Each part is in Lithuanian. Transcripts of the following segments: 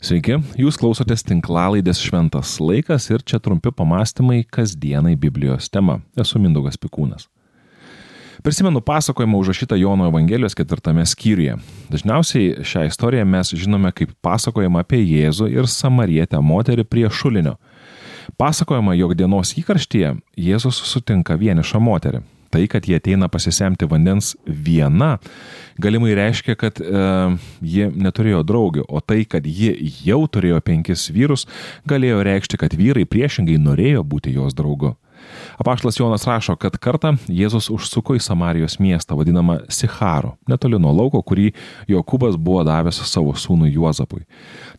Sveiki, jūs klausotės tinklalaidės Šventas laikas ir čia trumpi pamastymai kasdienai Biblijos tema. Esu Mindaugas Pikūnas. Prisimenu pasakojimą užrašytą Jono Evangelijos ketvirtame skyriuje. Dažniausiai šią istoriją mes žinome kaip pasakojimą apie Jėzų ir samarietę moterį prie šulinio. Pasakojama, jog dienos įkarštyje Jėzus sutinka vienišą moterį tai, kad jie ateina pasisemti vandens viena, galimai reiškia, kad e, jie neturėjo draugių, o tai, kad jie jau turėjo penkis vyrus, galėjo reikšti, kad vyrai priešingai norėjo būti jos draugu. Apaštlas Jonas rašo, kad kartą Jėzus užsuko į Samarijos miestą, vadinamą Sicharo, netoli nuo lauko, kurį Jokūbas buvo davęs savo sūnui Juozapui.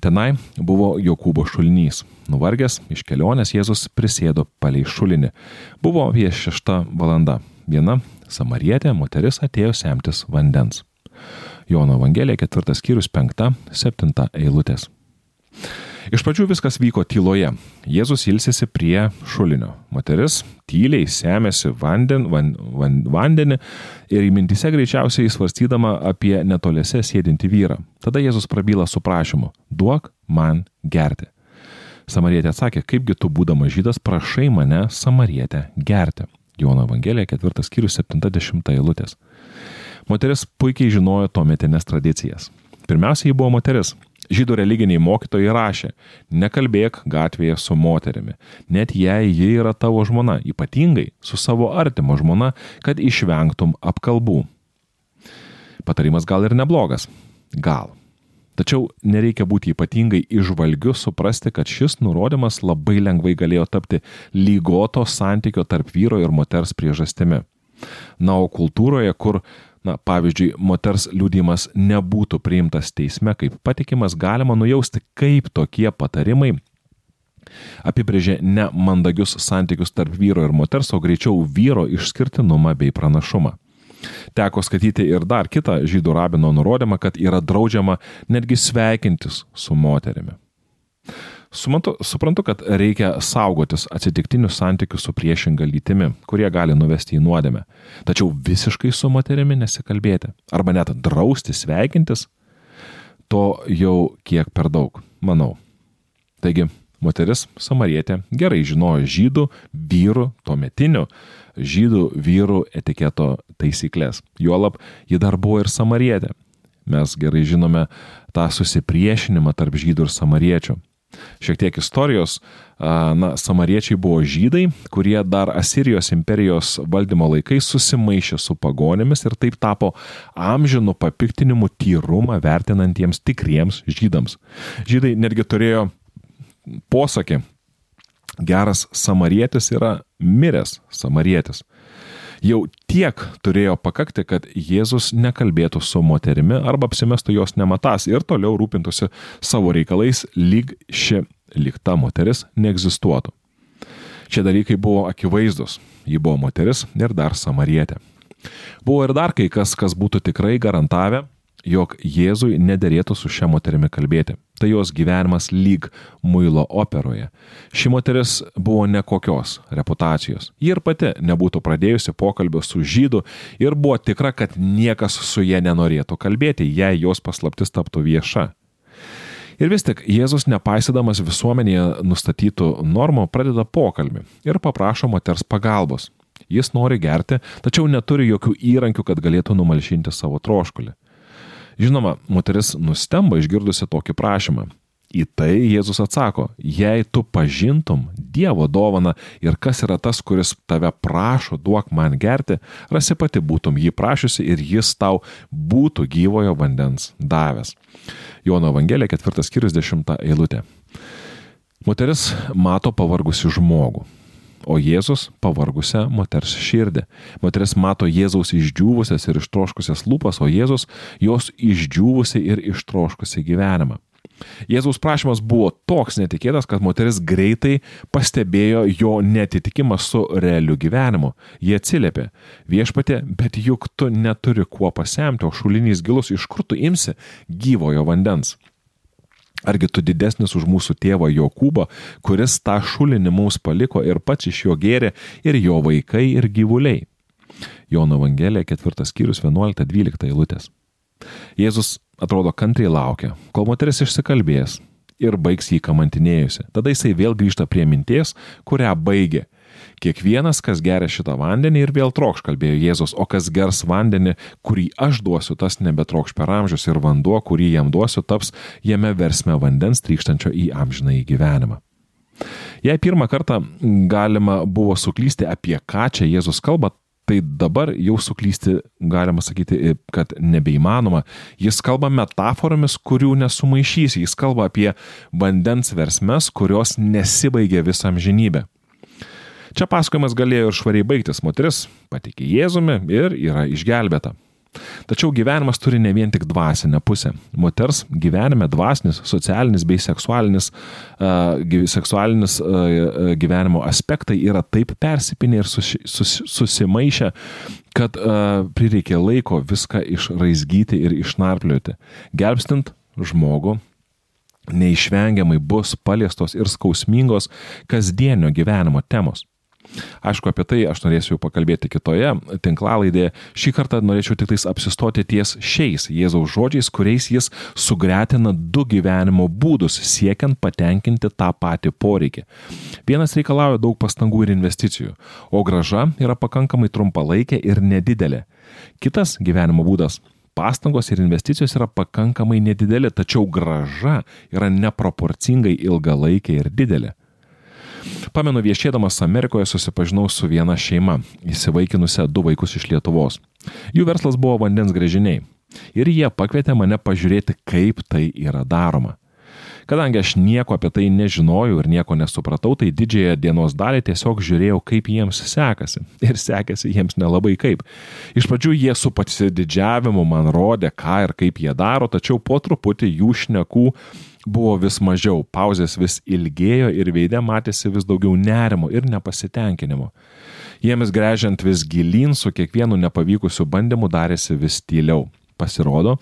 Tenai buvo Jokūbo šulinys. Nuvargęs iš kelionės Jėzus prisėdo palei šulinį. Buvo apie šešta valanda viena samarietė moteris atėjo semtis vandens. Jono Evangelija 4 skyrius 5-7 eilutės. Iš pradžių viskas vyko tyloje. Jėzus ilsėsi prie šulinio. Moteris tyliai semėsi vanden, van, van, vandenį ir mintise greičiausiai svarstydama apie netoliese sėdinti vyrą. Tada Jėzus prabyla su prašymu - duok man gerti. Samarietė atsakė, kaipgi tu būdama žydas prašai mane samarietę gerti. Jono Evangelija, 4 skyrius 70 eilutės. Moteris puikiai žinojo tuometinės tradicijas. Pirmiausia, ji buvo moteris. Žydų religiniai mokytojai rašė, nekalbėk gatvėje su moterimi, net jei ji yra tavo žmona, ypatingai su savo artimo žmona, kad išvengtum apkalbų. Patarimas gal ir neblogas. Gal. Tačiau nereikia būti ypatingai išvalgiu suprasti, kad šis nurodymas labai lengvai galėjo tapti lygoto santykio tarp vyro ir moters priežastimi. Na, o kultūroje, kur, na, pavyzdžiui, moters liūdimas nebūtų priimtas teisme kaip patikimas, galima nujausti, kaip tokie patarimai apibrėžė ne mandagius santykius tarp vyro ir moters, o greičiau vyro išskirtinumą bei pranašumą. Teko skaityti ir dar kitą žydų rabino nurodymą, kad yra draudžiama netgi sveikintis su moterimi. Sumantu, suprantu, kad reikia saugotis atsitiktinių santykių su priešinga lytimi, kurie gali nuvesti į nuodėmę. Tačiau visiškai su moterimi nesikalbėti, arba net drausti sveikintis, to jau kiek per daug, manau. Taigi, moteris samarietė gerai žinojo žydų, vyrų, tuometinių žydų vyrų etiketo taisyklės. Juolab, ji dar buvo ir samarietė. Mes gerai žinome tą susipriešinimą tarp žydų ir samariečių. Šiek tiek istorijos, na, samariečiai buvo žydai, kurie dar Asirijos imperijos valdymo laikais susimaišė su pagonėmis ir taip tapo amžinų papiktinimų tyrumą vertinantiems tikriems žydams. Žydai netgi turėjo posakį, geras samarietis yra miręs samarietis. Jau tiek turėjo pakakti, kad Jėzus nekalbėtų su moterimi arba apsimestų jos nematas ir toliau rūpintųsi savo reikalais, lyg ši likta moteris neegzistuotų. Šie dalykai buvo akivaizdus. Ji buvo moteris ir dar samarietė. Buvo ir dar kai kas, kas būtų tikrai garantavę, jog Jėzui nederėtų su šia moterimi kalbėti. Tai jos gyvenimas lyg muilo operoje. Ši moteris buvo nekokios reputacijos. Ji ir pati nebūtų pradėjusi pokalbio su žydu ir buvo tikra, kad niekas su ja nenorėtų kalbėti, jei jos paslaptis taptų vieša. Ir vis tik Jėzus, nepaisydamas visuomenėje nustatytų normų, pradeda pokalbį ir paprašo moters pagalbos. Jis nori gerti, tačiau neturi jokių įrankių, kad galėtų numalšinti savo troškulį. Žinoma, moteris nustemba išgirdusi tokį prašymą. Į tai Jėzus atsako, jei tu pažintum Dievo dovaną ir kas yra tas, kuris tave prašo, duok man gerti, rasi pati būtum jį prašusi ir jis tau būtų gyvojo vandens davęs. Jono Evangelija 4 skyrius 10 eilutė. Moteris mato pavargusi žmogų o Jėzus pavargusią moters širdį. Moteris mato Jėzaus išdžiūvusias ir ištroškusias lūpas, o Jėzus jos išdžiūvusi ir ištroškusi gyvenimą. Jėzaus prašymas buvo toks netikėtas, kad moteris greitai pastebėjo jo netitikimą su realiu gyvenimu. Jie atsiliepė, viešpatė, bet juk tu neturi kuo pasemti, o šulinys gilus, iš kur tu imsi gyvojo vandens. Argi tu didesnis už mūsų tėvą Jokūbą, kuris tą šulinį mums paliko ir pats iš jo gėrė ir jo vaikai ir gyvuliai. Jono Evangelija 4 skyrius 11-12 eilutės. Jėzus atrodo kantriai laukia, kol moteris išsikalbės ir baigs jį kamantinėjusi. Tada jisai vėl grįžta prie minties, kurią baigė. Kiekvienas, kas geria šitą vandenį ir vėl trokš, kalbėjo Jėzus, o kas gers vandenį, kurį aš duosiu, tas nebetrokš per amžius ir vanduo, kurį jam duosiu, taps jame versme vandens trykštančio į amžiną į gyvenimą. Jei pirmą kartą galima buvo suklysti, apie ką čia Jėzus kalba, tai dabar jau suklysti galima sakyti, kad nebeįmanoma. Jis kalba metaforomis, kurių nesumaišys. Jis kalba apie vandens versmes, kurios nesibaigia visą amžinybę. Čia pasakojimas galėjo ir švariai baigtis. Moteris patikė Jėzumi ir yra išgelbėta. Tačiau gyvenimas turi ne vien tik dvasinę pusę. Moters gyvenime dvasinis, socialinis bei seksualinis, uh, seksualinis uh, gyvenimo aspektai yra taip persipinę ir susi, sus, susimaišę, kad uh, prireikė laiko viską išraizgyti ir išnarplioti. Gelbstint žmogų neišvengiamai bus paliestos ir skausmingos kasdienio gyvenimo temos. Aišku, apie tai aš norėsiu pakalbėti kitoje tinklalaidėje. Šį kartą norėčiau tik tais apsistoti ties šiais Jėzaus žodžiais, kuriais jis sugretina du gyvenimo būdus, siekiant patenkinti tą patį poreikį. Vienas reikalauja daug pastangų ir investicijų, o graža yra pakankamai trumpalaikė ir nedidelė. Kitas gyvenimo būdas pastangos ir investicijos yra pakankamai nedideli, tačiau graža yra neproporcingai ilgalaikė ir didelė. Pamenu, viešėdamas Amerikoje susipažinau su viena šeima, įsivaikinusią du vaikus iš Lietuvos. Jų verslas buvo vandens grėžiniai. Ir jie pakvietė mane pažiūrėti, kaip tai yra daroma. Kadangi aš nieko apie tai nežinojau ir nieko nesupratau, tai didžiąją dienos dalį tiesiog žiūrėjau, kaip jiems sekasi. Ir sekėsi jiems nelabai kaip. Iš pradžių jie su pasididžiavimu man rodė, ką ir kaip jie daro, tačiau po truputį jų šnekų buvo vis mažiau, pauzės vis ilgėjo ir veidė matėsi vis daugiau nerimo ir nepasitenkinimo. Jiems grežiant vis gilyn su kiekvienu nepavykusiu bandymu darėsi vis tyliau. Pasirodo,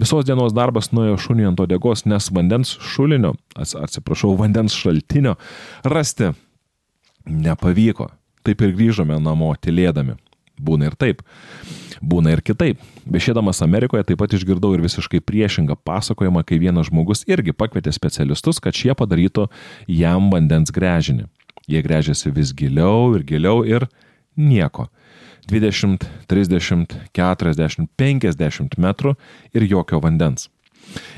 visos dienos darbas nuėjo šuniui ant odegos, nes vandens šulinio, atsiprašau, vandens šaltinio rasti nepavyko. Taip ir grįžome namo tylėdami. Būna ir taip. Būna ir kitaip. Viešėdamas Amerikoje taip pat išgirdau ir visiškai priešingą pasakojimą, kai vienas žmogus irgi pakvietė specialistus, kad šie padarytų jam vandens grežinį. Jie grežėsi vis giliau ir giliau ir nieko. 20, 30, 40, 50 metrų ir jokio vandens.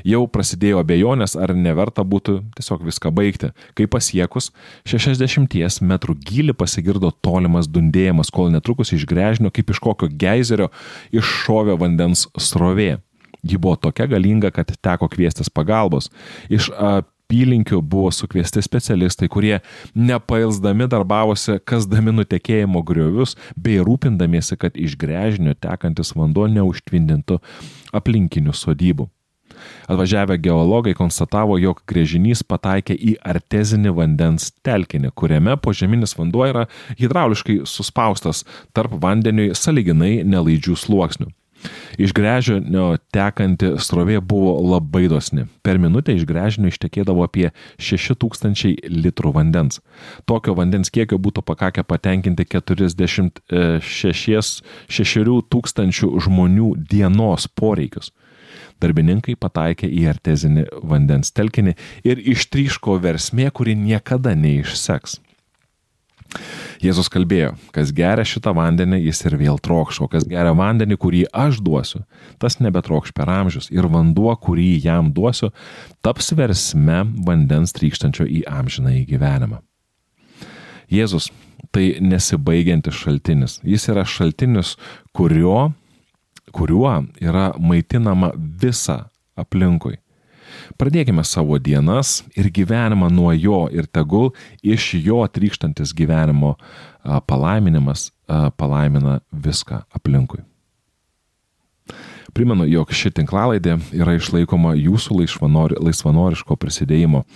Jau prasidėjo abejonės, ar neverta būtų tiesiog viską baigti, kai pasiekus 60 metrų gilį pasigirdo tolimas dundėjimas, kol netrukus iš grežinio kaip iš kokio geizerio iššovė vandens srovė. Ji buvo tokia galinga, kad teko kviestis pagalbos. Iš apylinkių buvo sukviesti specialistai, kurie nepailsdami darbavosi, kasdami nutekėjimo griovius, bei rūpindamiesi, kad iš grežinio tekantis vanduo neužtvindintų aplinkinių sodybų. Atvažiavę geologai konstatavo, jog grėžinys pataikė į artezinį vandens telkinį, kuriame požeminis vanduo yra hidrauliškai suspaustas tarp vandeniui saliginai nelaidžių sluoksnių. Iš grežinio tekanti srovė buvo labai dosni. Per minutę iš grežinio ištekėdavo apie 6000 litrų vandens. Tokio vandens kiekio būtų pakakę patenkinti 46 tūkstančių žmonių dienos poreikius darbininkai pataikė į artezinį vandens telkinį ir ištryško versmė, kuri niekada neišseks. Jėzus kalbėjo, kas geria šitą vandenį, jis ir vėl trokš, o kas geria vandenį, kurį aš duosiu, tas nebetrokš per amžius ir vanduo, kurį jam duosiu, taps versme vandens trykštančio į amžiną į gyvenimą. Jėzus tai nesibaigiantis šaltinis. Jis yra šaltinis, kurio kuriuo yra maitinama visa aplinkui. Pradėkime savo dienas ir gyvenimą nuo jo ir tegul iš jo trykštantis gyvenimo palaiminimas palaimina viską aplinkui. Primenu, jog ši tinklalaidė yra išlaikoma jūsų laisvanoriško prisidėjimo.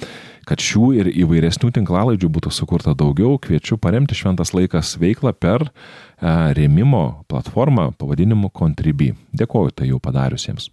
Kad šių ir įvairesnių tinklalaidžių būtų sukurta daugiau, kviečiu paremti Šventas laikas veiklą per rėmimo platformą pavadinimu Contribui. Dėkoju tai jau padariusiems.